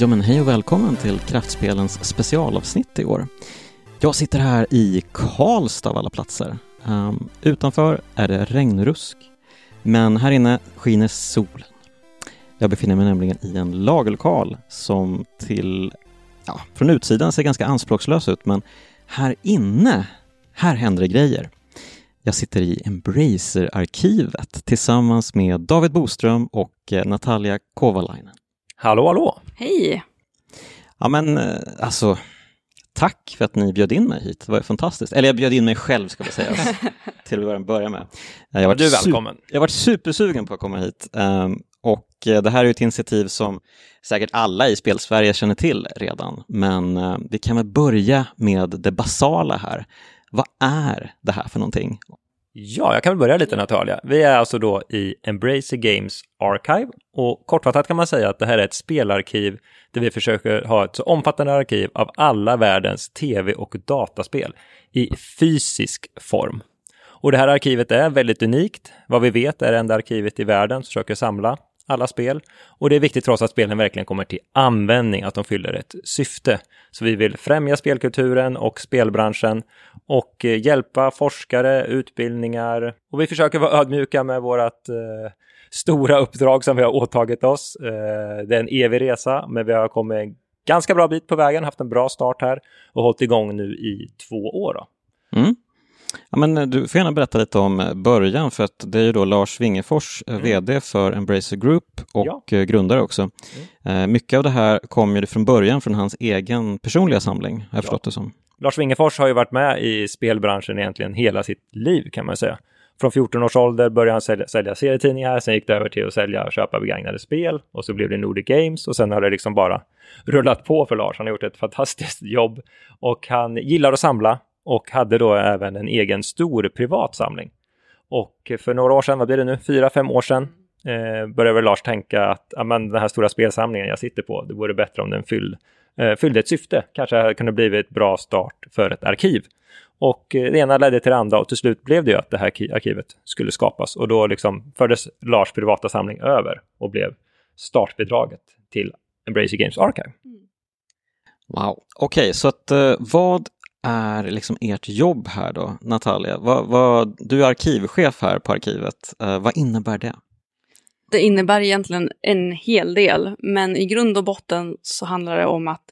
Ja men hej och välkommen till Kraftspelens specialavsnitt i år. Jag sitter här i Karlstad av alla platser. Um, utanför är det regnrusk, men här inne skiner solen. Jag befinner mig nämligen i en lagerlokal som till, ja, från utsidan ser ganska anspråkslös ut, men här inne, här händer det grejer. Jag sitter i Embracer-arkivet tillsammans med David Boström och eh, Natalia Kovalainen. Hallå, hallå! Hej! Ja men eh, alltså, tack för att ni bjöd in mig hit. Det var fantastiskt. Eller jag bjöd in mig själv ska vi säga, till att börja med. Jag du är välkommen. Jag har varit supersugen på att komma hit. Um, och eh, det här är ett initiativ som säkert alla i Spelsverige känner till redan. Men uh, vi kan väl börja med det basala här. Vad är det här för någonting? Ja, jag kan väl börja lite Natalia. Vi är alltså då i Embracer Games Archive och kortfattat kan man säga att det här är ett spelarkiv där vi försöker ha ett så omfattande arkiv av alla världens tv och dataspel i fysisk form. Och det här arkivet är väldigt unikt. Vad vi vet är det enda arkivet i världen som försöker samla alla spel. Och det är viktigt för oss att spelen verkligen kommer till användning, att de fyller ett syfte. Så vi vill främja spelkulturen och spelbranschen och eh, hjälpa forskare, utbildningar. Och vi försöker vara ödmjuka med vårt eh, stora uppdrag som vi har åtagit oss. Eh, det är en evig resa, men vi har kommit en ganska bra bit på vägen, haft en bra start här och hållit igång nu i två år. Då. Mm. Ja, men eh, du får gärna berätta lite om eh, början, för att det är ju då Lars Wingefors, eh, mm. VD för Embracer Group och ja. grundare också. Mm. Mycket av det här kom ju från början från hans egen personliga samling, har jag förstått det som. Lars Wingefors har ju varit med i spelbranschen egentligen hela sitt liv kan man säga. Från 14 års ålder började han sälja, sälja serietidningar, sen gick det över till att sälja och köpa begagnade spel och så blev det Nordic Games och sen har det liksom bara rullat på för Lars. Han har gjort ett fantastiskt jobb och han gillar att samla och hade då även en egen stor privat samling. Och för några år sedan, vad blir det nu, fyra, fem år sedan, eh, började Lars tänka att amen, den här stora spelsamlingen jag sitter på, det vore bättre om den fyll, eh, fyllde ett syfte. Kanske kunde blivit ett bra start för ett arkiv. Och eh, det ena ledde till det andra och till slut blev det ju att det här arkivet skulle skapas. Och då liksom fördes Lars privata samling över och blev startbidraget till Embracer Games Archive. Mm. Wow, okej, okay, så att eh, vad är liksom ert jobb här då, Natalia? Vad, vad, du är arkivchef här på arkivet. Eh, vad innebär det? Det innebär egentligen en hel del, men i grund och botten så handlar det om att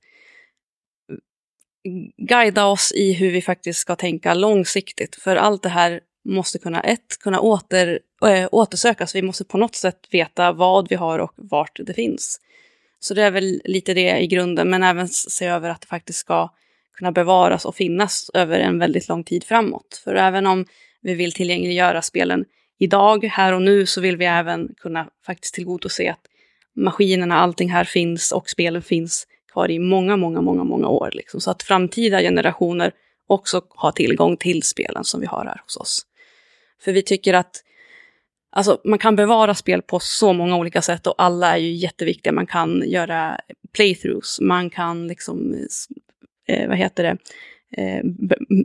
guida oss i hur vi faktiskt ska tänka långsiktigt. För allt det här måste kunna, ett, kunna åter, äh, återsökas. Vi måste på något sätt veta vad vi har och vart det finns. Så det är väl lite det i grunden, men även se över att det faktiskt ska kunna bevaras och finnas över en väldigt lång tid framåt. För även om vi vill tillgängliggöra spelen idag, här och nu, så vill vi även kunna faktiskt tillgodose att maskinerna, allting här finns och spelen finns kvar i många, många, många, många år. Liksom. Så att framtida generationer också har tillgång till spelen som vi har här hos oss. För vi tycker att Alltså, man kan bevara spel på så många olika sätt och alla är ju jätteviktiga. Man kan göra playthroughs, man kan liksom eh, vad heter det, eh,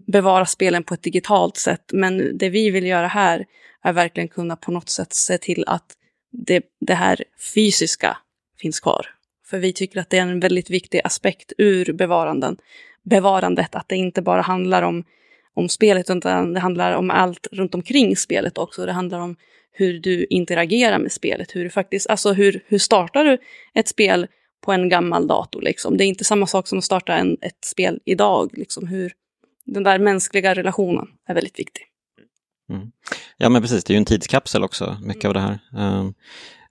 bevara spelen på ett digitalt sätt. Men det vi vill göra här är verkligen kunna på något sätt se till att det, det här fysiska finns kvar. För vi tycker att det är en väldigt viktig aspekt ur bevaranden, bevarandet, att det inte bara handlar om, om spelet, utan det handlar om allt runt omkring spelet också. Det handlar om hur du interagerar med spelet, hur du faktiskt, alltså hur, hur startar du ett spel på en gammal dator. Liksom. Det är inte samma sak som att starta en, ett spel idag. Liksom. Hur, den där mänskliga relationen är väldigt viktig. Mm. Ja men precis, det är ju en tidskapsel också, mycket mm. av det här. Um,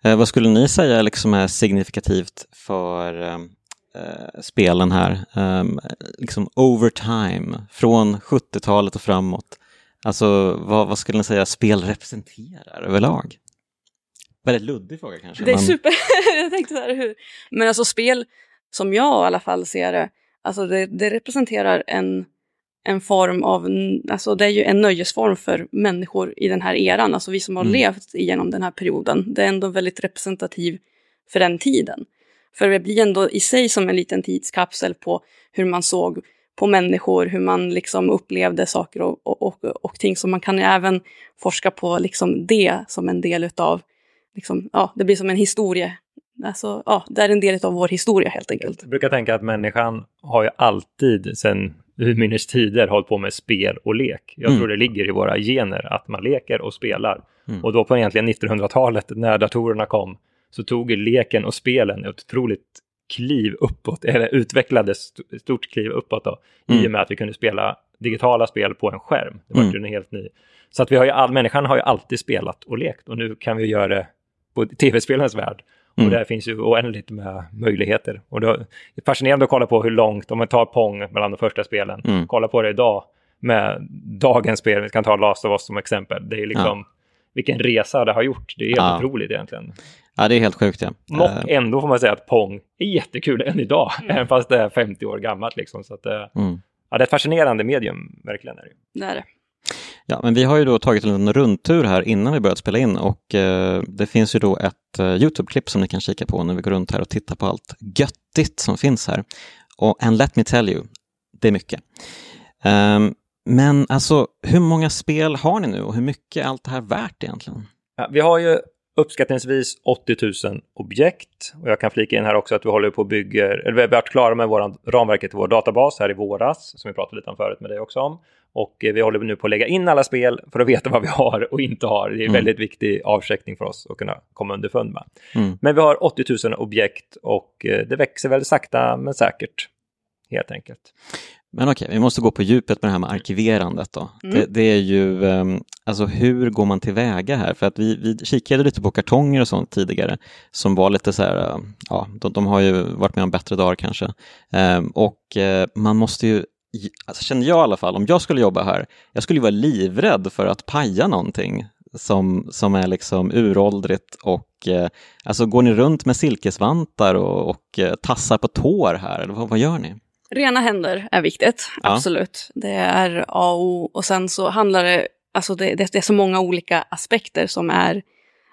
eh, vad skulle ni säga liksom är signifikativt för um, uh, spelen här? Um, liksom over time, från 70-talet och framåt. Alltså vad, vad skulle ni säga spel representerar överlag? Väldigt luddig fråga kanske. Det är men... super, jag tänkte så här hur. Men alltså spel, som jag i alla fall ser det, alltså det, det representerar en, en form av, alltså det är ju en nöjesform för människor i den här eran, alltså vi som har mm. levt igenom den här perioden. Det är ändå väldigt representativ för den tiden. För det blir ändå i sig som en liten tidskapsel på hur man såg på människor, hur man liksom upplevde saker och, och, och, och ting. Så man kan ju även forska på liksom det som en del utav liksom, ja, det blir som en historie, Alltså, ja, det är en del av vår historia helt enkelt. Jag brukar tänka att människan har ju alltid sedan urminnes tider hållit på med spel och lek. Jag Mm. tror det ligger i våra gener att man leker och spelar. Mm. Och då på egentligen 1900-talet när datorerna kom så tog ju leken och spelen ett otroligt kliv uppåt, eller utvecklades ett stort kliv uppåt då, i Mm. och med att vi kunde spela digitala spel på en skärm. Det var Mm. ju en helt ny. Så att vi har ju all, människan har ju alltid spelat och lekt och nu kan vi göra det på tv-spelens värld. Mm. Och där finns ju oändligt med möjligheter. Och det är fascinerande att kolla på hur långt, om man tar Pong mellan de första spelen, Mm. kolla på det idag med dagens spel, vi kan ta Last of Us som exempel. Det är liksom, vilken resa det har gjort. Det är helt Ja. otroligt egentligen. Ja, det är helt sjukt ja. Och Eh, ändå får man säga att Pong är jättekul än idag, även fast det är 50 år gammalt. Liksom. Så att, eh, mm. ja, det är ett fascinerande medium, verkligen. Är det. Det är det. Ja, men vi har ju då tagit en liten rundtur här innan vi börjat spela in och eh, det finns ju då ett eh, Youtube-klipp som ni kan kika på när vi går runt här och tittar på allt göttigt som finns här. Och and let me tell you, det är mycket. Um, men alltså, hur många spel har ni nu och hur mycket är allt det här värt egentligen? Ja, vi har ju uppskattningsvis 80 000 objekt. Och jag kan flika in här också att vi håller på och bygger, eller vi har varit klara med våran, ramverket i vår databas här i våras, som vi pratade lite om förut med dig också om. Och eh, vi håller nu på att lägga in alla spel för att veta vad vi har och inte har. Det är en Mm. väldigt viktig avcheckning för oss att kunna komma underfund med. Mm. Men vi har 80 000 objekt och eh, det växer väl sakta men säkert. Helt enkelt. Men okej, vi måste gå på djupet med det här med arkiverandet då. Mm. Det, det är ju, ehm, alltså hur går man tillväga här? För att vi, vi kikade lite på kartonger och sånt tidigare som var lite så här, eh, ja, de, de har ju varit med om bättre dagar kanske. Ehm, och eh, man måste ju, alltså känner jag i alla fall, om jag skulle jobba här, jag skulle vara livrädd för att paja någonting som, som är liksom uråldrigt och eh, alltså går ni runt med silkesvantar och, och eh, tassar på tår här eller vad, vad gör ni? Rena händer är viktigt, Ja. absolut. Det är A och O. Och sen så handlar det, alltså det, det, det är så många olika aspekter som, är,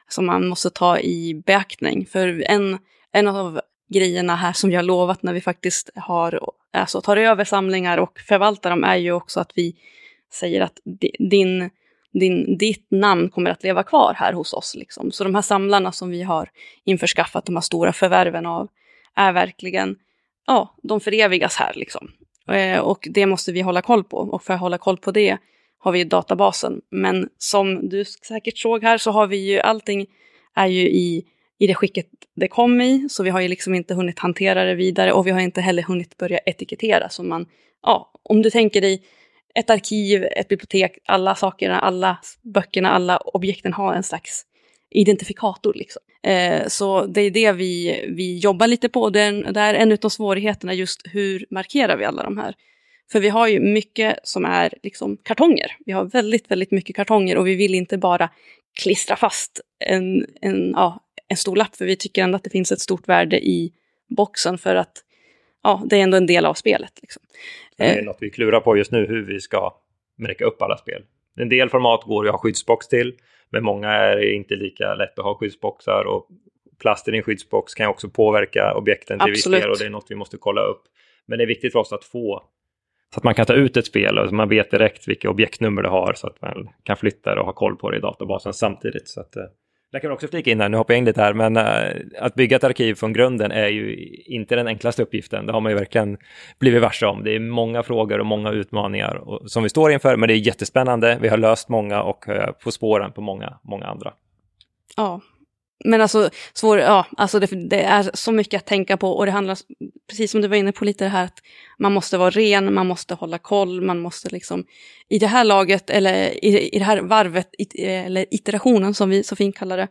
som man måste ta i beaktning. För en, en av grejerna här som har lovat när vi faktiskt har, alltså tar över samlingar och förvaltar dem är ju också att vi säger att din, din, ditt namn kommer att leva kvar här hos oss. Liksom. Så de här samlarna som vi har införskaffat, de här stora förvärven av, är verkligen ja, de förevigas här liksom. Eh, och det måste vi hålla koll på. Och för att hålla koll på det har vi databasen. Men som du säkert såg här så har vi ju allting är ju i, i det skicket det kom i. Så vi har ju liksom inte hunnit hantera det vidare och vi har inte heller hunnit börja etikettera. Så man, ja, om du tänker dig ett arkiv, ett bibliotek, alla sakerna, alla böckerna, alla objekten har en slags identifikator. Liksom. Eh, så det är det vi, vi jobbar lite på. Det är, det är en av svårigheterna just hur markerar vi alla de här. För vi har ju mycket som är liksom kartonger. Vi har väldigt, väldigt mycket kartonger och vi vill inte bara klistra fast en, en, ja, en stor lapp för vi tycker ändå att det finns ett stort värde i boxen för att ja, det är ändå en del av spelet. Liksom. Det är Eh, något vi klurar på just nu, hur vi ska märka upp alla spel. En del format går att ha skyddsbox till, men många är inte lika lätt att ha skyddsboxar och plasten i en skyddsbox kan också påverka objekten till viss del och det är något vi måste kolla upp. Men det är viktigt för oss att få så att man kan ta ut ett spel och man vet direkt vilka objektnummer det har så att man kan flytta det och ha koll på det i databasen samtidigt. Så att, jag där kan också flika in här, nu hoppar jag in lite här, men eh, att bygga ett arkiv från grunden är ju inte den enklaste uppgiften. Det har man ju verkligen blivit varse om. Det är många frågor och många utmaningar och, som vi står inför, men det är jättespännande. Vi har löst många och är på spåren på många, många andra. Ja. Men alltså, svår, ja, alltså det, det är så mycket att tänka på och det handlar, precis som du var inne på lite det här, att man måste vara ren, man måste hålla koll, man måste liksom, i det här laget, eller i, i det här varvet, it, eller iterationen som vi så fint kallar det,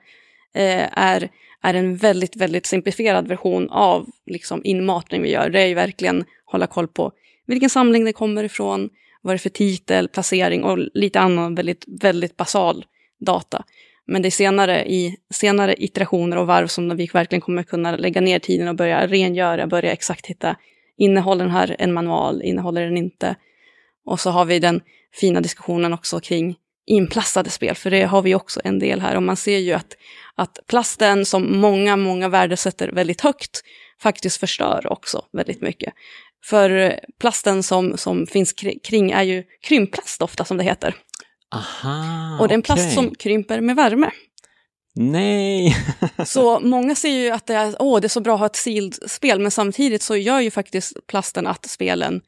eh, är, är en väldigt, väldigt simplifierad version av liksom inmatning vi gör. Det är ju verkligen hålla koll på vilken samling det kommer ifrån, vad det är för titel, placering och lite annan väldigt, väldigt basal data. Men det är senare i senare iterationer och varv som vi verkligen kommer kunna lägga ner tiden och börja rengöra, börja exakt hitta, innehåller den här en manual, innehåller den inte? Och så har vi den fina diskussionen också kring inplastade spel, för det har vi också en del här. Och man ser ju att, att plasten som många, många värdesätter väldigt högt faktiskt förstör också väldigt mycket. För plasten som, som finns kring är ju krymplast ofta som det heter. Aha, Och det är en plast okej. som krymper med värme. Nej! så många ser ju att det är, åh, det är så bra att ha ett sealed-spel, men samtidigt så gör ju faktiskt plasten att spelen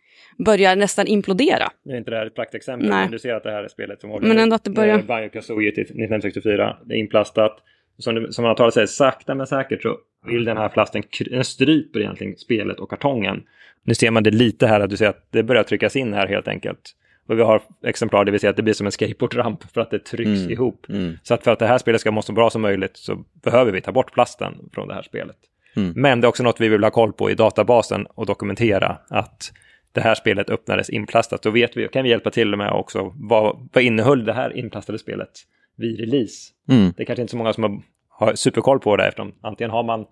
börjar nästan implodera. Nu är inte det här ett praktexempel, Nej. men du ser att det här är spelet som Men ändå att det börjar- Banjo Kazooie till 1964. Det är inplastat. Som, det, som man har talat säger, sakta men säkert så vill den här plasten, den stryper egentligen spelet och kartongen. Nu ser man det lite här, att du ser att det börjar tryckas in här helt enkelt. Och vi har exemplar där vi ser att det blir som en skateboardramp för att det trycks Mm. ihop. Mm. Så att för att det här spelet ska må så bra som möjligt så behöver vi ta bort plasten från det här spelet. Mm. Men det är också något vi vill ha koll på i databasen och dokumentera att det här spelet öppnades inplastat. Då vet vi, kan vi hjälpa till med också vad, vad innehöll det här inplastade spelet vid release. Mm. Det är kanske inte så många som har, har superkoll på det eftersom antingen har man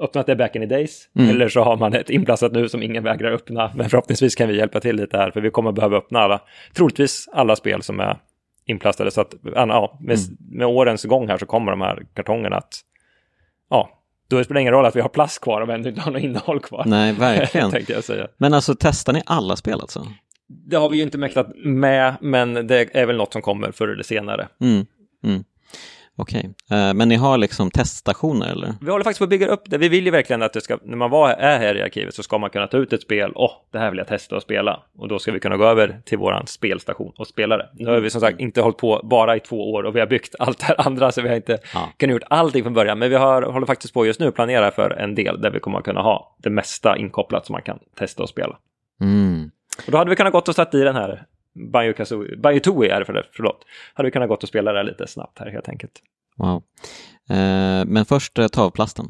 öppnat det back in the days Mm. eller så har man ett inplastat nu som ingen vägrar öppna. Men förhoppningsvis kan vi hjälpa till lite här för vi kommer behöva öppna alla, troligtvis alla spel som är inplastade. Så att ja, med, Mm. med årens gång här så kommer de här kartongerna att ja, då spelar det ingen roll att vi har plast kvar om ändå inte har något innehåll kvar. Nej, verkligen. tänkte jag säga. Men alltså testar ni alla spel alltså? Det har vi ju inte mäktat med, men det är väl något som kommer förr eller senare. Mm. Mm. Okej, Eh, men ni har liksom teststationer eller? Vi håller faktiskt på att bygga upp det. Vi vill ju verkligen att det ska, när man var, är här i arkivet så ska man kunna ta ut ett spel. Åh, det här vill jag testa och spela. Och då ska vi kunna gå över till våran spelstation och spela det. Nu har vi som sagt inte hållit på bara i två år och vi har byggt allt det här andra så vi har inte Ja. kunnat gjort allting från början. Men vi har, håller faktiskt på just nu att planera för en del där vi kommer att kunna ha det mesta inkopplat som man kan testa och spela. Mm. Och då hade vi kunnat gått och satt i den här Tooie är det för det, förlåt. Hade vi kunnat gått och spela det lite snabbt här helt enkelt. Wow. Eh, men först eh, tavplasten.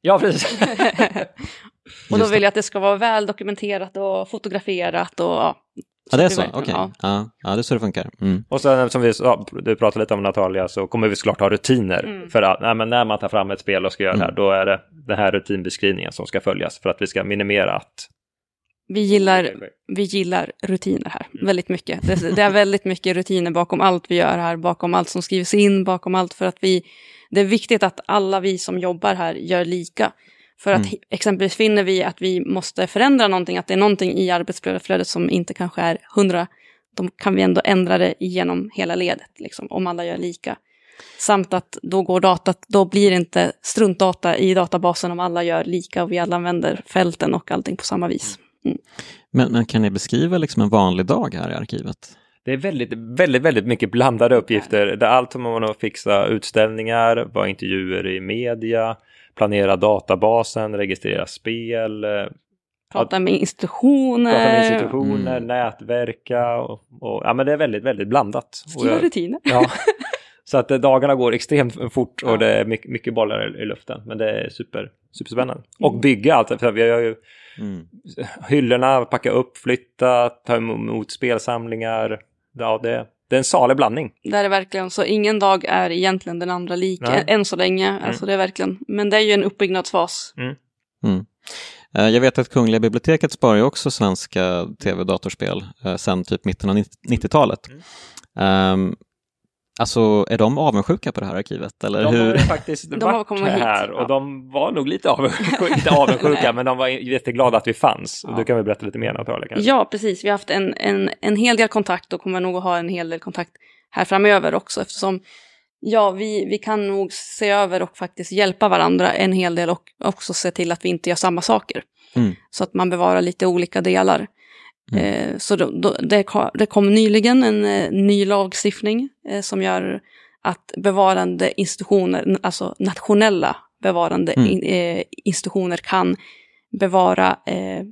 Ja, precis. och då vill jag att det ska vara väl dokumenterat och fotograferat och ja. Ja, det är så? Okej. ja. Ja. ja, det är så det funkar. Mm. Och sen som vi ja, du pratade lite om Natalia så kommer vi såklart ha rutiner. Mm. För att nej, men när man tar fram ett spel och ska göra det här, Mm. då är det den här rutinbeskrivningen som ska följas för att vi ska minimera att... Vi gillar, vi gillar rutiner här väldigt mycket. Det, det är väldigt mycket rutiner bakom allt vi gör här, bakom allt som skrivs in, bakom allt för att vi... Det är viktigt att alla vi som jobbar här gör lika. För att Mm. exempelvis finner vi att vi måste förändra någonting, att det är någonting i arbetsflödet som inte kanske är hundra, då kan vi ändå ändra det genom hela ledet, liksom, om alla gör lika. Samt att då går datat, då blir det inte struntdata i databasen om alla gör lika och vi alla använder fälten och allting på samma vis. Men, men kan ni beskriva liksom en vanlig dag här i arkivet? Det är väldigt, väldigt, väldigt mycket blandade uppgifter. Där allt som man att fixa utställningar, vara intervjuer i media, planera databasen, registrera spel, eh, Prata med institutioner. prata med institutioner, Mm. nätverka och, och ja, men det är väldigt, väldigt blandat. Skriva rutiner. Ja, så att eh, dagarna går extremt fort och Ja. det är mycket, mycket bollar i, i luften. Men det är super, superspännande. Mm. Och bygga allt, för vi har ju Mm. hyllorna, packa upp, flytta, ta emot spelsamlingar. Ja, det, det är en salig blandning. Där är det verkligen så. Ingen dag är egentligen den andra lik Nej. än, så länge. Alltså det är verkligen. Men det är ju en uppbyggnadsfas. Mm. Eh, Jag vet att Kungliga biblioteket sparar ju också svenska tv och datorspel eh, sedan typ mitten av 90-talet. Um, alltså, är de avundsjuka på det här arkivet? Eller De har hur? ju faktiskt De har varit kommit hit, här ja. och de var nog lite avundsjuka, inte avundsjuka, men de var jätteglada att vi fanns. Ja. Du kan väl berätta lite mer Natalia kanske? Ja, precis. Vi har haft en, en, en hel del kontakt och kommer nog att ha en hel del kontakt här framöver också eftersom ja, vi, vi kan nog se över och faktiskt hjälpa varandra en hel del och också se till att vi inte gör samma saker. Mm. Så att man bevarar lite olika delar. Mm. Eh, så då, då, det, ko- det kom nyligen en eh, ny lagstiftning eh, som gör att bevarande institutioner, alltså nationella bevarande Mm. in, eh, institutioner kan bevara eh,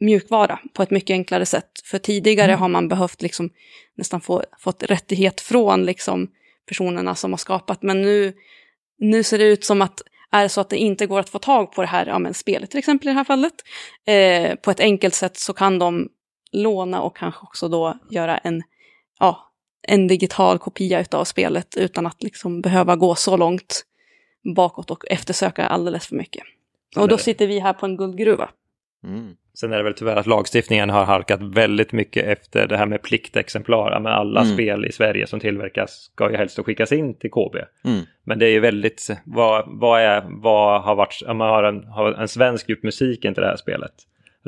mjukvara på ett mycket enklare sätt. För tidigare Mm. har man behövt liksom nästan få, fått rättighet från liksom personerna som har skapat. Men nu, nu ser det ut som att är det så att det inte går att få tag på det här ja, men spelet till exempel i det här fallet eh, på ett enkelt sätt så kan de låna och kanske också då göra en, ja, en digital kopia av spelet utan att liksom behöva gå så långt bakåt och eftersöka alldeles för mycket. Och då sitter vi här på en guldgruva. Mm. Sen är det väl tyvärr att lagstiftningen har halkat väldigt mycket efter det här med pliktexemplar. Men alla Mm. spel i Sverige som tillverkas ska ju helst skickas in till KB. Mm. Men det är ju väldigt, vad, vad, är, vad har varit, om man har en, har en svensk gjort musiken till det här spelet?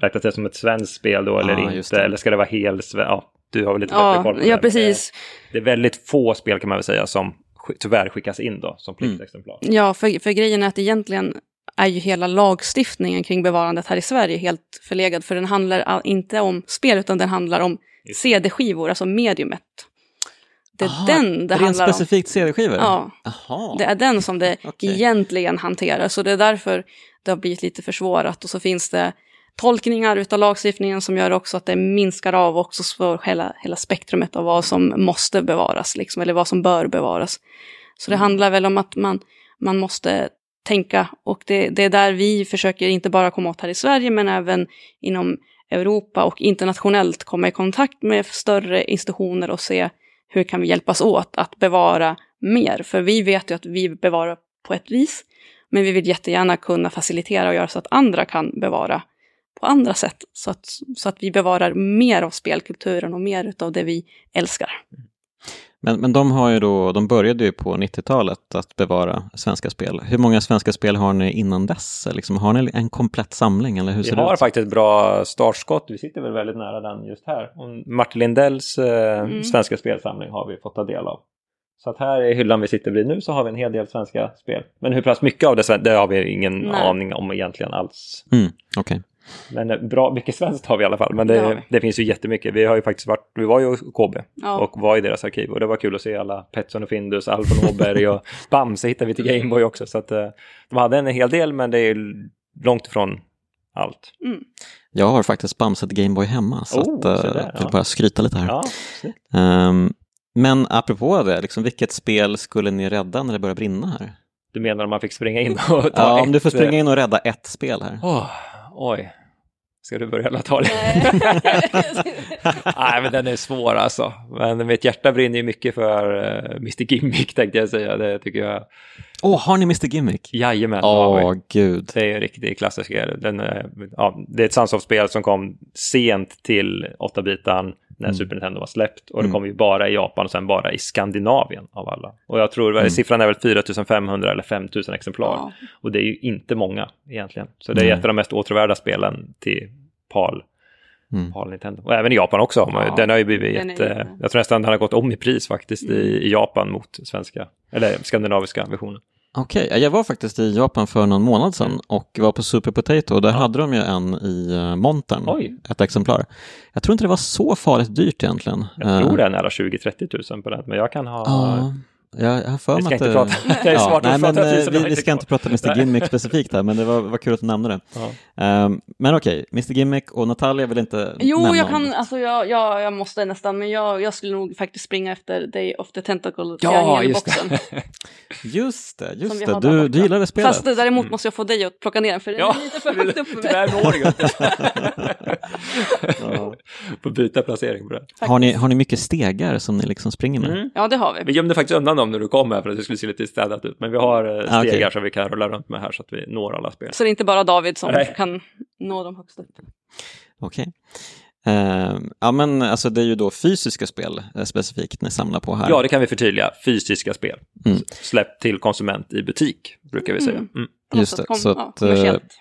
Räknas det som ett svenskt spel då eller just inte? Eller ska det vara helt sve- Ja, du har väl lite bättre Ja, koll på det. ja precis. Det, det är väldigt få spel kan man väl säga som tyvärr skickas in då som Mm. pliktexemplar. Ja, för, för grejen är att egentligen är ju hela lagstiftningen kring bevarandet här i Sverige helt förlegad. För den handlar inte om spel, utan den handlar om CD-skivor, alltså mediumet. Det är Aha, den det handlar om. specifikt CD-skivor? Ja, Jaha. det är den som det Okej. egentligen hanterar. Så det är därför det har blivit lite försvårat. Och så finns det tolkningar utav lagstiftningen som gör också att det minskar av också för hela, hela spektrumet av vad som måste bevaras, liksom, eller vad som bör bevaras. Så det handlar väl om att man, man måste tänka och det, det är där vi försöker inte bara komma åt här i Sverige men även inom Europa och internationellt komma i kontakt med större institutioner och se hur kan vi hjälpas åt att bevara mer. För vi vet ju att vi bevarar på ett vis, men vi vill jättegärna kunna facilitera och göra så att andra kan bevara på andra sätt. Så att, så att vi bevarar mer av spelkulturen och mer av det vi älskar. Mm. Men, men de har ju då, de började ju på 90-talet att bevara svenska spel. Hur många svenska spel har ni innan dess? Liksom, har ni en komplett samling eller hur Vi ser har det ut? faktiskt bra startskott. Vi sitter väl väldigt nära den just här. Och Martin Lindells eh, Mm. svenska spelsamling har vi fått ta del av. Så att här i hyllan vi sitter vid nu så har vi en hel del svenska spel. Men hur pass mycket av det, det har vi ingen Nej. aning om egentligen alls. Mm, Okej. Men eh, bra, mycket svenskt har vi i alla fall. Men Det det, det finns ju jättemycket. Vi har ju faktiskt varit, vi var ju hos KB Ja. och var i deras arkiv. Och det var kul att se alla Petson och Findus, Alfon Åberg och Bamse hittade vi till Gameboy också. Så att eh, de hade en hel del men det är långt ifrån allt. Mm. Jag har faktiskt Bamse ett Gameboy hemma så Oh, att, eh, så där, jag vill ja. bara skryta lite här. Ja. Ehm, men apropå det, liksom, vilket spel skulle ni rädda när det börjar brinna här? Du menar om man fick springa in och ta Ja, om ett, du får springa in och rädda ett spel här. Åh, oj. Ska du börja ta det? Nej, men den är svår alltså. Men mitt hjärta brinner ju mycket för uh, Mr Gimmick tänkte jag säga. Det tycker jag. Åh, har ni Mr Gimmick? Jajamän. Åh, vi. gud. Det är en riktig klassiker. Den, eh, ja, det är ett Sunsoft-spel som kom sent till 8-bitan när Mm. Super Nintendo var släppt. Och det Mm. kom ju bara i Japan och sen bara i Skandinavien av alla. Och jag tror Mm. siffran är väl 4500 eller 5000 exemplar. Ja. Och det är ju inte många egentligen. Så det är ett av de mest åtråvärda spelen till PAL. Mm. PAL Nintendo. Och även i Japan också. Ja, den har ju blivit jätte... Jag tror nästan den har gått om i pris faktiskt i, i Japan mot svenska, eller skandinaviska versionen. Okej, jag var faktiskt i Japan för någon månad sedan och var på Super Potato och där Ja. hade de ju en i uh, montern, Oj. ett exemplar. Jag tror inte det var så farligt dyrt egentligen. Jag Eh, tror det är nära 20-30 000 på den, men jag kan ha... Ja, jag, har för Vi mig ska att inte det- prata. Det är Ja, nej, att men eh, vi, vi inte ska inte prata Mr. Gimmick specifikt här, men det var, var kul att du nämnde det. Ja. Ehm, men okej, Mr Gimmick och Natalia vill inte Jo, nämna jag kan, alltså jag, jag, jag måste nästan, men jag, jag skulle nog faktiskt springa efter Day of the Tentacle Ja, just boxen. det. Just det, just vi det. Du, du gillade spelet. Fast däremot Mm. måste jag få dig att plocka ner den, för den Ja, är lite för högt upp för mig. Tyvärr når inte. Ja. Får byta placering på det. har, ni, har ni mycket stegar som ni liksom springer med? Mm. Ja, det har Vi vi. gömde faktiskt undan dem när du kom här för att det skulle se lite städat ut. Men vi har eh, Ah, stegar som vi kan rulla runt med här så att vi når alla spel. Så det är inte bara David som Nej. kan nå dem högst upp. Okej. Ehm, ja men alltså det är ju då fysiska spel eh, specifikt ni samlar på här. Ja, det kan vi förtydliga. Fysiska spel. Mm. Släppt till konsument i butik, brukar vi säga. Mm. Mm. Just det, kom- så ja, att, eh, kommersiellt.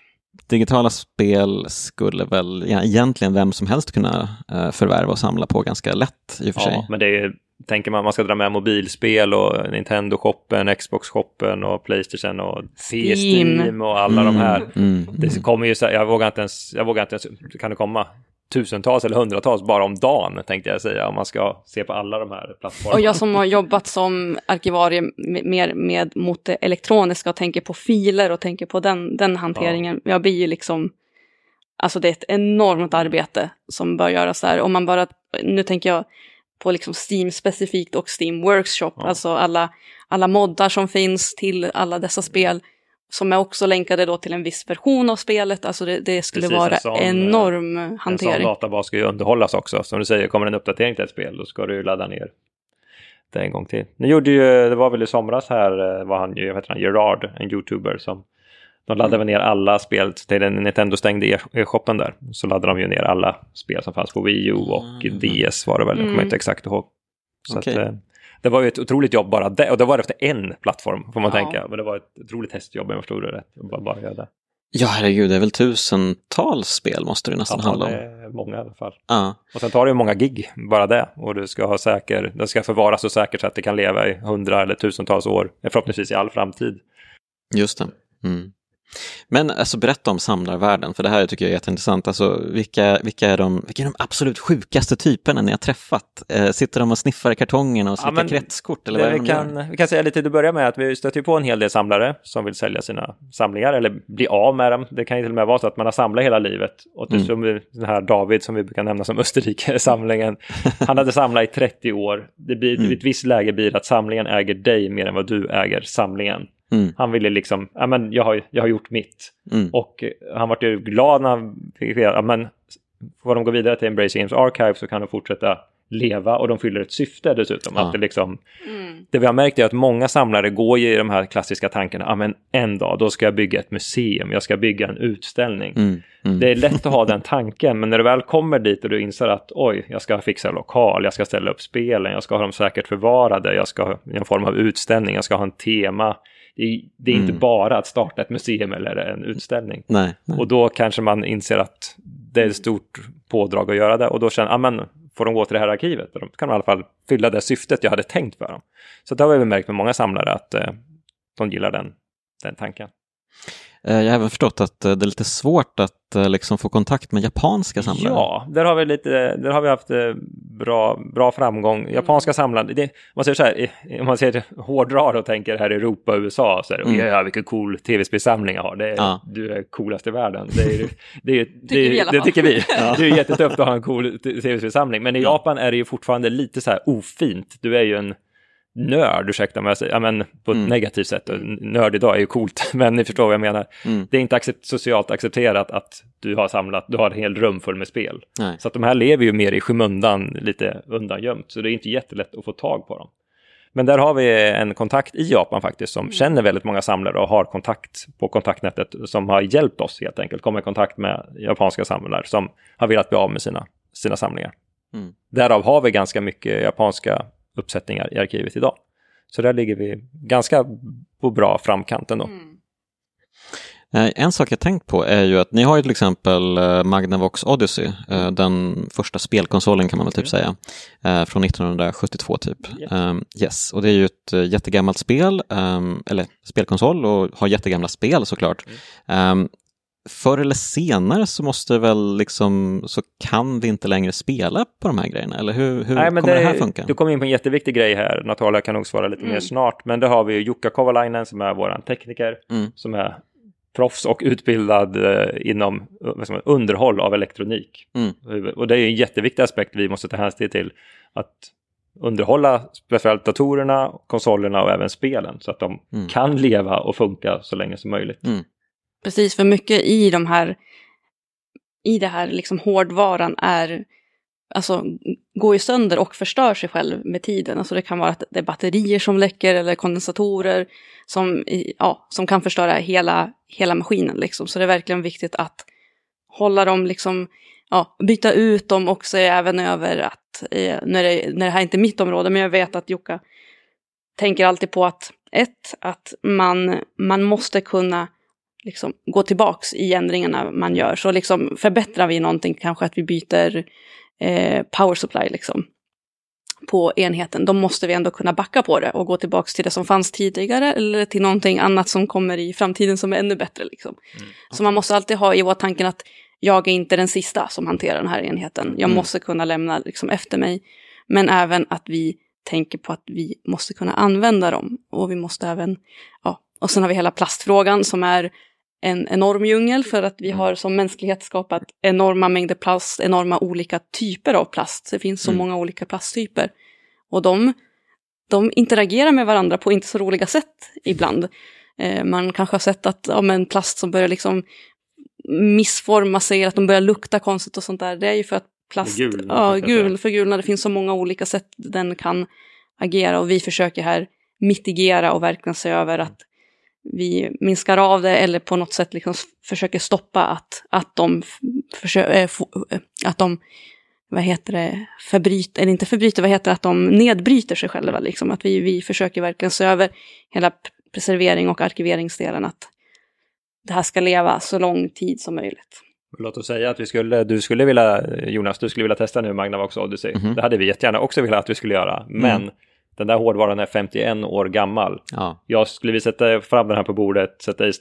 Digitala spel skulle väl ja, egentligen vem som helst kunna eh, förvärva och samla på ganska lätt i och för sig. Ja, men det är, tänker man, man ska dra med mobilspel och Nintendo-shoppen, Xbox-shoppen och Playstation och Steam. Steam och alla de här. Mm, Det mm. kommer ju, så- jag vågar inte ens, jag vågar inte ens, kan det komma tusentals eller hundratals bara om dagen tänkte jag säga om man ska se på alla de här plattformarna. Och jag som har jobbat som arkivarie med- mer med mot det elektroniska och tänker på filer och tänker på den, den hanteringen. Jag blir ju liksom, alltså det är ett enormt arbete som bör göras där. Om man bara, nu tänker jag på liksom Steam specifikt och Steam Workshop, Ja. alltså alla, alla moddar som finns till alla dessa spel. Som är också länkade då till en viss version av spelet, alltså det, det skulle Precis, vara en sån, eh, enorm En sån hantering. databas ska ju underhållas också. Som du säger, kommer en uppdatering till ett spel, då ska du ju ladda ner det en gång till. Nu gjorde ju, det var väl i somras här, eh, var han ju, vad heter han, Gerard, en youtuber som de laddade väl ner alla spel till den Nintendo stängde e- e-shoppen där. Så laddade de ju ner alla spel som fanns på Wii U och Mm. DS var det väl, jag kommer Mm. inte exakt ihåg. Så Okej. att, eh, det var ju ett otroligt jobb bara det, och det var efter en plattform får man Ja. tänka. Men det var ett otroligt hästjobb om jag förstod det rätt. Bara, bara det. Ja, herregud, det är väl tusentals spel måste det nästan Ja, handla det om. är många i alla fall. Ja, Och sen tar det ju många gig, bara det. Och du ska ha säker, det ska förvaras så säkert så att det kan leva i hundra eller tusentals år, förhoppningsvis i all framtid. just det. Mm. Men alltså berätta om samlarvärlden, för det här tycker jag är jätteintressant. Alltså, vilka, vilka, är de, vilka är de absolut sjukaste typerna ni har träffat? Eh, sitter de och sniffar i kartongerna och Ja, slickar men kretskort? Eller Det vad vi, det gör? kan, vi kan säga lite till att börja med att vi stöter på en hel del samlare som vill sälja sina samlingar eller bli av med dem. Det kan ju till och med vara så att man har samlat hela livet. Och Mm. som vi- den här David som vi brukar nämna som Österrike-samlingen. Han hade samlat i 30 år. Det blir, Mm. I ett visst läge blir det att samlingen äger dig mer än vad du äger samlingen. Mm, Han ville liksom, ja men jag har, jag har gjort mitt. mm, Och han var ju glad när han fick veta, ja men får de gå vidare till Embrace Games Archive så kan de fortsätta leva och de fyller ett syfte dessutom. Ja. Att det, liksom, Mm. det vi har märkt är att många samlare går ju i de här klassiska tankarna, ja men en dag då ska jag bygga ett museum, jag ska bygga en utställning. mm, mm. Det är lätt att ha den tanken, men när du väl kommer dit och du inser att oj, jag ska fixa lokal, jag ska ställa upp spelen, jag ska ha dem säkert förvarade, jag ska ha en form av utställning, jag ska ha en tema. Det är, det är inte Mm. bara att starta ett museum eller en utställning. Nej, nej. Och då kanske man inser att det är ett stort pådrag att göra det och då känner man, men får de gå till det här arkivet? Då kan de i alla fall fylla det syftet jag hade tänkt för dem. Så det har vi märkt med många samlare att eh, de gillar den, den tanken. Eh, Jag har även förstått att eh, det är lite svårt att eh, liksom få kontakt med japanska samlare. Ja, där har vi, lite, där har vi haft bra, bra framgång. Japanska samlare, det, om man säger så här, om man säger hårdrar och tänker här i Europa och USA, så är det, Mm. mm. ja, vilken cool tv-spelsamling jag har. Det är, Ja. Du är coolast i världen. Det, är, det, är, det, alla det fall. tycker vi. Det är jättetufft att ha en cool tv-spelsamling. Men i Ja. Japan är det ju fortfarande lite så här ofint. Du är ju en nörd, ursäkta mig, ja, men på ett Mm. negativt sätt. Nörd idag är ju coolt, men ni förstår vad jag menar. Mm. Det är inte accept- socialt accepterat att du har samlat, du har en hel rum full med spel. Nej. Så att de här lever ju mer i skymundan, lite undangömt, så det är inte jättelätt att få tag på dem. Men där har vi en kontakt i Japan faktiskt som känner väldigt många samlare och har kontakt på kontaktnätet som har hjälpt oss helt enkelt komma i kontakt med japanska samlare som har velat bli av med sina, sina samlingar. Mm. Därav har vi ganska mycket japanska uppsättningar i arkivet idag. Så där ligger vi ganska på bra framkant ändå. Mm. Eh, En sak jag tänkt på är ju att ni har ju till exempel eh, Magnavox Odyssey, eh, den första spelkonsolen kan man väl typ säga, eh, från 1972 typ. Yes. Um, yes, och det är ju ett jättegammalt spel, ehm, eller spelkonsol och har jättegamla spel såklart. Förr eller senare så måste väl liksom, så kan vi inte längre spela på de här grejerna, eller hur, hur Nej, men kommer det, här funka? Du kom in på en jätteviktig grej här. Natalia kan nog svara lite Mm. mer snart. Men det har vi ju Jukka Kovalainen som är vår tekniker. Mm. Som är proffs och utbildad eh, inom eh, man, underhåll av elektronik. Mm. Och det är en jätteviktig aspekt vi måste ta hänsyn till. Att underhålla speciellt datorerna, konsolerna och även spelen. Så att de Mm. kan leva och funka så länge som möjligt. Precis, för mycket i de här i det här liksom hårdvaran är alltså går ju sönder och förstör sig själv med tiden. Alltså det kan vara att det är batterier som läcker eller kondensatorer som, ja, som kan förstöra hela, hela maskinen. Liksom. Så det är verkligen viktigt att hålla dem, liksom, ja, byta ut dem och se även över att, eh, när, det, när det här inte är mitt område, men jag vet att Jukka tänker alltid på att ett, att man, man måste kunna liksom, gå tillbaks i ändringarna man gör. Så liksom, förbättrar vi någonting, kanske att vi byter eh, power supply liksom, på enheten, då måste vi ändå kunna backa på det och gå tillbaks till det som fanns tidigare eller till någonting annat som kommer i framtiden som är ännu bättre. Liksom. Mm. Så man måste alltid ha i åtanke att jag är inte den sista som hanterar den här enheten. Jag Mm. måste kunna lämna liksom, efter mig. Men även att vi tänker på att vi måste kunna använda dem. Och vi måste även, ja, och sen har vi hela plastfrågan som är en enorm djungel för att vi har som mänsklighet skapat enorma mängder plast, enorma olika typer av plast. Det finns så Mm. många olika plasttyper. Och de, de interagerar med varandra på inte så roliga sätt ibland. Eh, man kanske har sett att ja, men plast som börjar liksom missforma sig, att de börjar lukta konstigt och sånt där. Det är ju för att plast, Gul, ja, gul, förgulnad, det finns så många olika sätt den kan agera och vi försöker här mitigera och verkligen se över att vi minskar av det eller på något sätt liksom försöker stoppa att, att de, försö- få- äh, att de vad heter det, förbryter, eller inte förbryter, vad heter det, att de nedbryter sig själva. Liksom. Att vi, vi försöker verkligen se över hela preservering och arkiveringsdelen. Att det här ska leva så lång tid som möjligt. Låt oss säga att vi skulle, du skulle vilja, Jonas, du skulle vilja testa nu Magnavox Odyssey. Mhm. Det hade vi jättegärna också velat att vi skulle göra. Men Mm. Den där hårdvaran är 51 år gammal. Ja, Jag skulle vi sätta fram den här på bordet, sätta i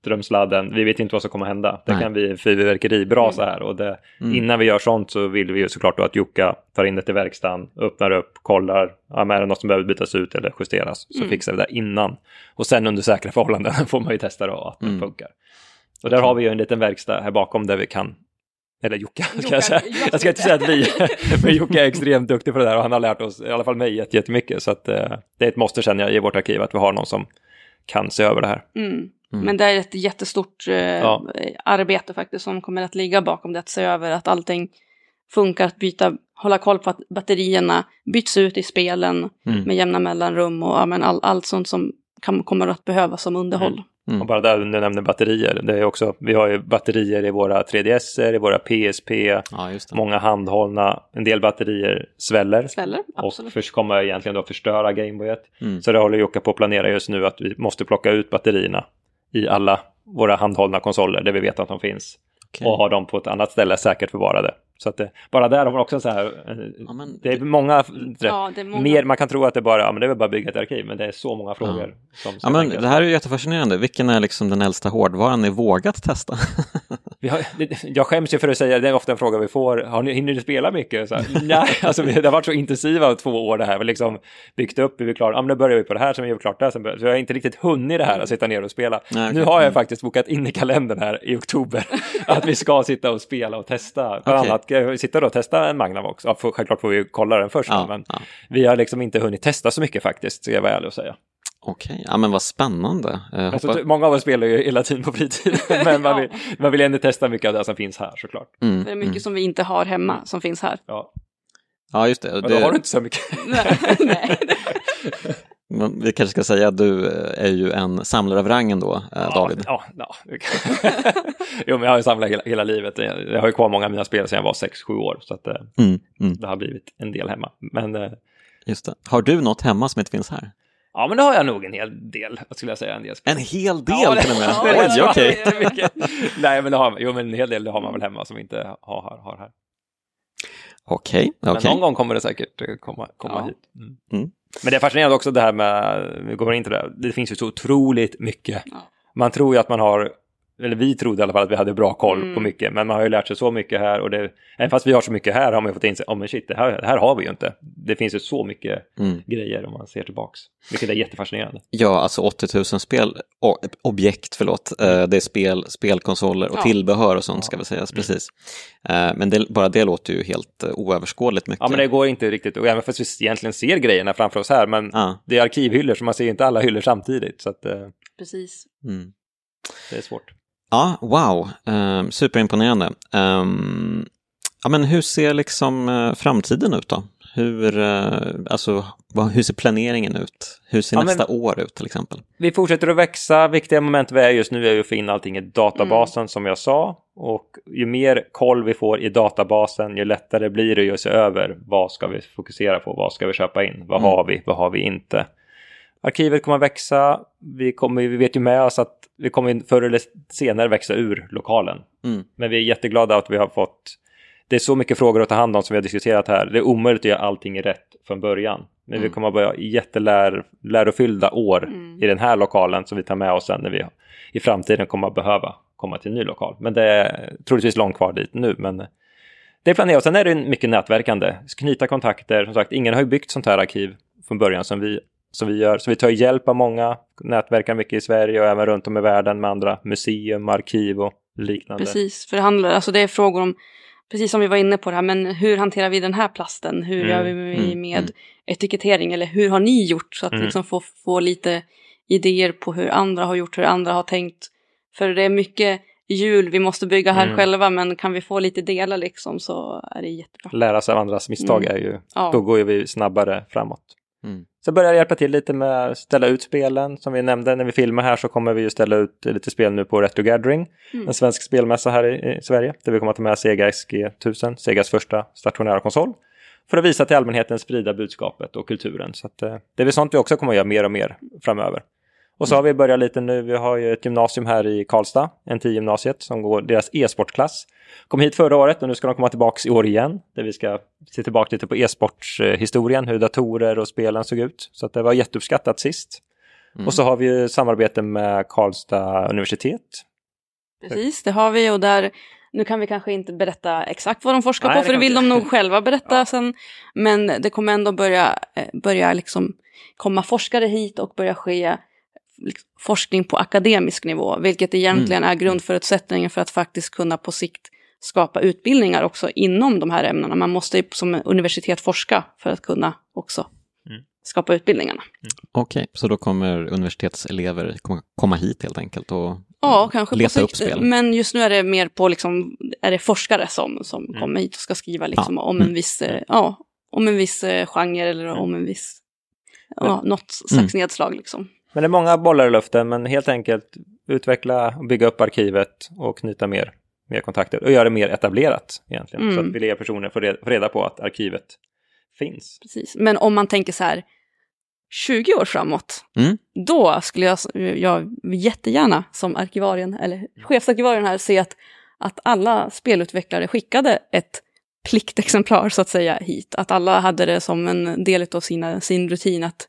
strömsladden, vi vet inte vad som kommer hända. Det Nej. kan bli fyrverkeri bra så här. Och det, Mm. Innan vi gör sånt så vill vi ju såklart då att Jukka tar in det till verkstaden, öppnar upp, kollar, ja, är det något som behöver bytas ut eller justeras, så Mm. fixar vi det innan. Och sen under säkra förhållanden får man ju testa då att det Mm. funkar. Och där har vi ju en liten verkstad här bakom där vi kan eller Jukka, ska jag säga. jag Jag ska inte säga att vi, men Jukka är extremt duktig på det där och han har lärt oss, i alla fall mig, jätte- jättemycket. Så att, eh, det är ett måste känner jag i vårt arkiv, att vi har någon som kan se över det här. Mm. Mm. Men det är ett jättestort eh, Ja. arbete faktiskt som kommer att ligga bakom det, att se över att allting funkar, att byta, hålla koll på att batterierna byts ut i spelen Mm. med jämna mellanrum och ja, men all, allt sånt som kan, kommer att behövas som underhåll. Mm. Och bara där du nämner batterier, det är också, vi har ju batterier i våra 3DS, i våra PSP, ja just det. många handhållna, en del batterier sväller. Sväller, Och först kommer egentligen då förstöra Gameboyet. Mm. Så det håller Jocke på att planera just nu att vi måste plocka ut batterierna i alla våra handhållna konsoler där vi vet att de finns. Okej. och ha dem på ett annat ställe säkert förvarade. Så att det, bara där har man också så här, eh, Ja, men- det är många, Ja, det är många. mer, man kan tro att det bara, ja men det är bara att bygga ett arkiv, men det är så många frågor. Som ska Ja, men det här är ju jättefascinerande. Vilken är liksom den äldsta hårdvaran ni vågat testa? Har, jag skäms ju för att säga, det är ofta en fråga vi får, har ni, hinner ni spela mycket? Så här, nej, alltså det har varit så intensiva två år det här, vi har liksom byggt upp, vi är klara, ja men nu börjar vi på det här, sen gör vi klart det här, sen börjar, så jag har inte riktigt hunnit det här att sitta ner och spela. Nej, okej. Nu har jag Mm. faktiskt bokat in i kalendern här i oktober att vi ska sitta och spela och testa. Bland Okej. annat eh, sitta då och testa en Magnavox. Ja, för, självklart får vi kolla den först, Ja, men ja. vi har liksom inte hunnit testa så mycket faktiskt, ska jag vara ärlig och säga. Okej, ja men vad spännande. Eh, Alltså, hoppa... Många av oss spelar ju hela tiden på fritiden, men man Ja. vill, man vill ändå testa mycket av det som finns här såklart. mm, det är mycket mm. som vi inte har hemma som finns här. Ja. Ja, just det. Men då det... har du inte så mycket. Nej. Men Vi kanske ska säga att du eh, är ju en samlare av rangen då, eh, David. Ja, ja. jo, men jag har ju samlat hela, hela livet. Jag har ju kvar många av mina spel sedan jag var 6-7 år, så att, Mm, mm, det har blivit en del hemma. Men, just det. Har du något hemma som inte finns här? Ja, men det har jag nog en hel del, vad skulle jag säga, en del. En hel del Ja, till och med? ja, Oj, okej. mycket. Nej, men det har, jo, men en hel del det har man väl hemma som vi inte har, har, har här. Okej, Men okej. någon gång kommer det säkert eh, komma, komma Ja. hit. Mm. Mm. Men det är fascinerande också det här med, vi går in till det, det finns ju så otroligt mycket. Ja. Man tror ju att man har, eller vi trodde i alla fall att vi hade bra koll Mm. på mycket, men man har ju lärt sig så mycket här och det, även fast vi har så mycket här har man ju fått inse, oh men shit, det här, det här har vi ju inte. Det finns ju så mycket Mm. grejer om man ser tillbaks, vilket är jättefascinerande. Ja, alltså 80 000 spel, objekt, förlåt. Eh, Det är spel, spelkonsoler och Ja. tillbehör och sånt ska Ja. väl sägas, precis. Eh, Men det, bara det låter ju helt eh, oöverskådligt mycket. Ja, men det går inte riktigt, och även fast vi egentligen ser grejerna framför oss här, men Ja. det är arkivhyllor så man ser ju inte alla hyllor samtidigt, så att eh, Precis. Mm. det är svårt. Ja, wow, um, superimponerande. Ehm, ja, men hur ser liksom eh, framtiden ut då? Hur, eh, alltså, vad, hur ser planeringen ut? Hur ser Ja, men- nästa år ut till exempel? Vi fortsätter att växa. Viktiga moment vi är just nu är att få in allting i databasen som jag sa. Och ju mer koll vi får i databasen, ju lättare blir det att se över vad ska vi fokusera på, vad ska vi köpa in, vad Mm. har vi, vad har vi inte. Arkivet kommer att växa. Vi, kommer, vi vet ju med oss att vi kommer förr eller senare växa ur lokalen. Mm. Men vi är jätteglada att vi har fått... Det är så mycket frågor att ta hand om som vi har diskuterat här. Det är omöjligt att göra allting rätt från början. Men vi Mm. kommer att börja jättelärofyllda år Mm. i den här lokalen som vi tar med oss sen när vi i framtiden kommer att behöva komma till en ny lokal. Men det är troligtvis långt kvar dit nu. Men det är planerat. Sen är det mycket nätverkande. Knyta kontakter. Som sagt, ingen har ju byggt sånt här arkiv från början som vi, som vi gör. Så vi tar hjälp av många. Nätverkar mycket i Sverige och även runt om i världen med andra museum, arkiv och liknande. Precis, för det handlar, alltså det är frågor om, precis som vi var inne på det här, men hur hanterar vi den här plasten? Hur Mm, gör vi med, mm, med mm. etikettering? Eller hur har ni gjort? Så att Mm. liksom få, få lite idéer på hur andra har gjort, hur andra har tänkt. För det är mycket hjul vi måste bygga här Mm. själva, men kan vi få lite delar liksom så är det jättebra. lära sig av andras misstag Mm. är ju, Ja. då går ju vi snabbare framåt. Mm. Så börjar jag hjälpa till lite med att ställa ut spelen. Som vi nämnde när vi filmar här så kommer vi ju ställa ut lite spel nu på Retro Gathering. Mm. En svensk spelmässa här i, i Sverige. Där vi kommer att ta med Sega SG1000, Segas första stationära konsol. För att visa till allmänheten, sprida budskapet och kulturen. Så att, eh, det är väl sånt vi också kommer att göra mer och mer framöver. Och så har vi börjat lite nu, vi har ju ett gymnasium här i Karlstad, NT-gymnasiet, som går deras e-sportklass. Kom hit förra året och nu ska de komma tillbaka i år igen, där vi ska se tillbaka lite på e-sportshistorien, hur datorer och spelen såg ut. Så att det var jätteuppskattat sist. Mm. Och så har vi ju samarbete med Karlstad universitet. Precis, det har vi och där nu kan vi kanske inte berätta exakt vad de forskar Nej, på, för det vill de nog själva berätta ja. sen. Men det kommer ändå börja, eh, börja liksom komma forskare hit och börja ske forskning på akademisk nivå, vilket egentligen mm. är grundförutsättningen för att faktiskt kunna på sikt skapa utbildningar också inom de här ämnena. Man måste ju som universitet forska för att kunna också mm. skapa utbildningarna. Mm. Okej, okay, så då kommer universitetselever komma hit helt enkelt och ja, kanske leta upp spel? Men just nu är det mer på liksom, är det forskare som, som mm. kommer hit och ska skriva liksom ja. om en mm. viss, eh, ja, om en viss eh, genre eller mm. om en viss, ja, något slags nedslag liksom. Men det är många bollar i luften, men helt enkelt utveckla och bygga upp arkivet och knyta mer, mer kontakter och göra det mer etablerat egentligen. Mm. Så att fler personer får reda på att arkivet finns. Precis, men om man tänker så här 20 år framåt, mm. då skulle jag, jag jättegärna som arkivarien, eller chefsarkivarien här, se att, att alla spelutvecklare skickade ett pliktexemplar så att säga hit. Att alla hade det som en del av sina, sin rutin att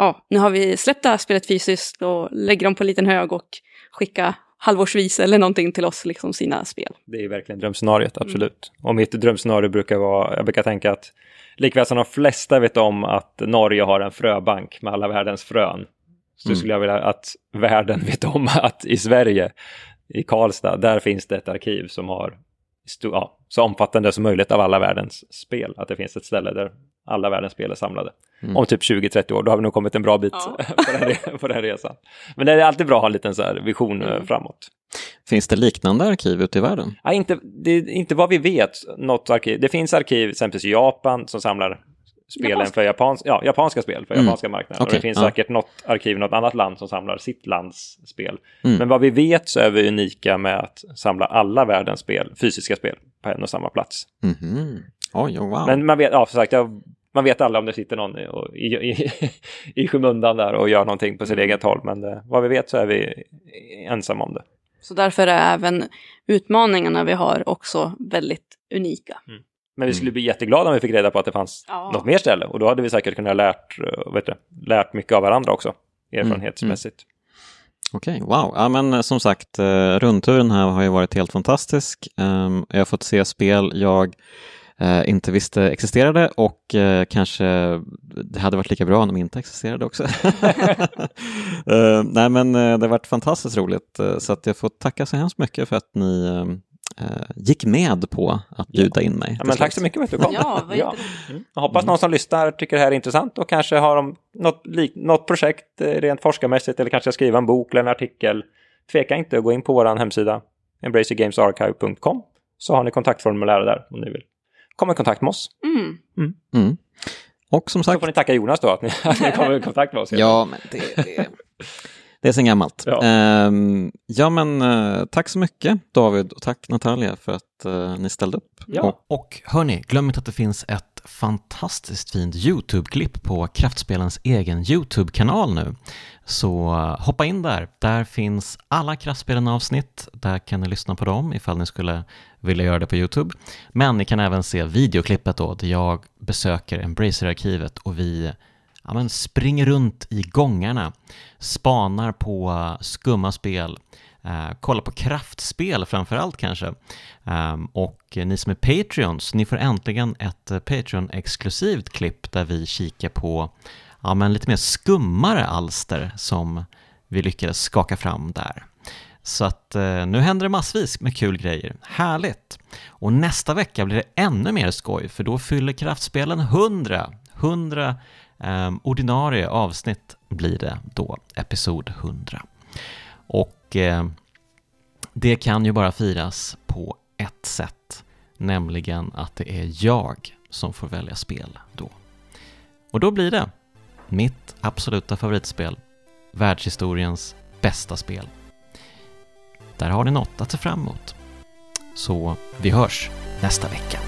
ja, nu har vi släppt det här spelet fysiskt och lägger dem på en liten hög och skicka halvårsvis eller någonting till oss, liksom sina spel. Det är verkligen drömscenariot, absolut. Mm. Och mitt drömscenario brukar vara, jag brukar tänka att likväl som de flesta vet om att Norge har en fröbank med alla världens frön, så mm. skulle jag vilja att världen vet om att i Sverige, i Karlstad, där finns det ett arkiv som har ja, så omfattande som möjligt av alla världens spel. Att det finns ett ställe där alla världens spel är samlade. Mm. Om typ 20-30 år, då har vi nog kommit en bra bit ja. på, den, på den resan. Men det är alltid bra att ha en liten så här vision eh, mm. framåt. Finns det liknande arkiv ute i världen? Ja, inte, det, inte vad vi vet, något arkiv. Det finns arkiv, exempelvis i Japan, som samlar spelen Japanska. för japans, ja, japanska spel för mm. japanska marknaden. Okay, och det finns ja. säkert något arkiv i något annat land som samlar sitt lands spel. Mm. Men vad vi vet så är vi unika med att samla alla världens spel, fysiska spel, på en och samma plats. Mm -hmm. Oj, oh, wow. Men man vet, ja, för sagt, jag, man vet aldrig om det sitter någon i, i, i, i skymundan där och gör någonting på sitt mm. eget håll. Men det, vad vi vet så är vi ensamma om det. Så därför är även utmaningarna vi har också väldigt unika. Mm. Men vi skulle bli jätteglada om vi fick reda på att det fanns ja. något mer ställe och då hade vi säkert kunnat lärt, eh, vet du, lärt mycket av varandra också erfarenhetsmässigt. Mm. Mm. Okej, okay, wow. Ja, men eh, som sagt, eh, rundturen här har ju varit helt fantastisk. Ehm, jag har fått se spel jag inte visste existerade och kanske det hade varit lika bra om de inte existerade också. Nej men det har varit fantastiskt roligt så att jag får tacka så hemskt mycket för att ni eh, gick med på att bjuda in mig. Ja, men tack så mycket för att du kom. ja, ja. Mm. Jag hoppas någon som lyssnar tycker det här är intressant och kanske har de något, något projekt eh, rent forskarmässigt eller kanske skriva en bok eller en artikel. Tveka inte att gå in på vår hemsida embracergamesarchive.com så har ni kontaktformulär där om ni vill komma i kontakt med oss. Mm. Mm. Mm. Och som sagt... Så får ni tacka Jonas då att ni, att ni kommer i kontakt med oss. ja, men det, det... Det är sen gammalt. Ja, um, ja men uh, tack så mycket David och tack Natalia för att uh, ni ställde upp. Ja. Och, och hörni, glöm inte att det finns ett fantastiskt fint YouTube-klipp på Kraftspelens egen YouTube-kanal nu. Så uh, hoppa in där. Där finns alla Kraftspelen-avsnitt. Där kan ni lyssna på dem ifall ni skulle vilja göra det på YouTube. Men ni kan även se videoklippet då, där jag besöker Embracer-arkivet och vi ja, men springer runt i gångarna, spanar på eh, skumma spel, eh, kollar på kraftspel framför allt kanske. Ehm, och ni som är Patreons, ni får äntligen ett eh, Patreon-exklusivt klipp där vi kikar på ja, men lite mer skummare alster som vi lyckades skaka fram där. Så att eh, nu händer det massvis med kul grejer. Härligt! Och nästa vecka blir det ännu mer skoj för då fyller kraftspelen 100. 100 Um, ordinarie avsnitt blir det då, episod 100. Och eh, det kan ju bara firas på ett sätt, nämligen att det är jag som får välja spel då. Och då blir det mitt absoluta favoritspel, världshistoriens bästa spel. Där har ni något att se fram emot. Så vi hörs nästa vecka.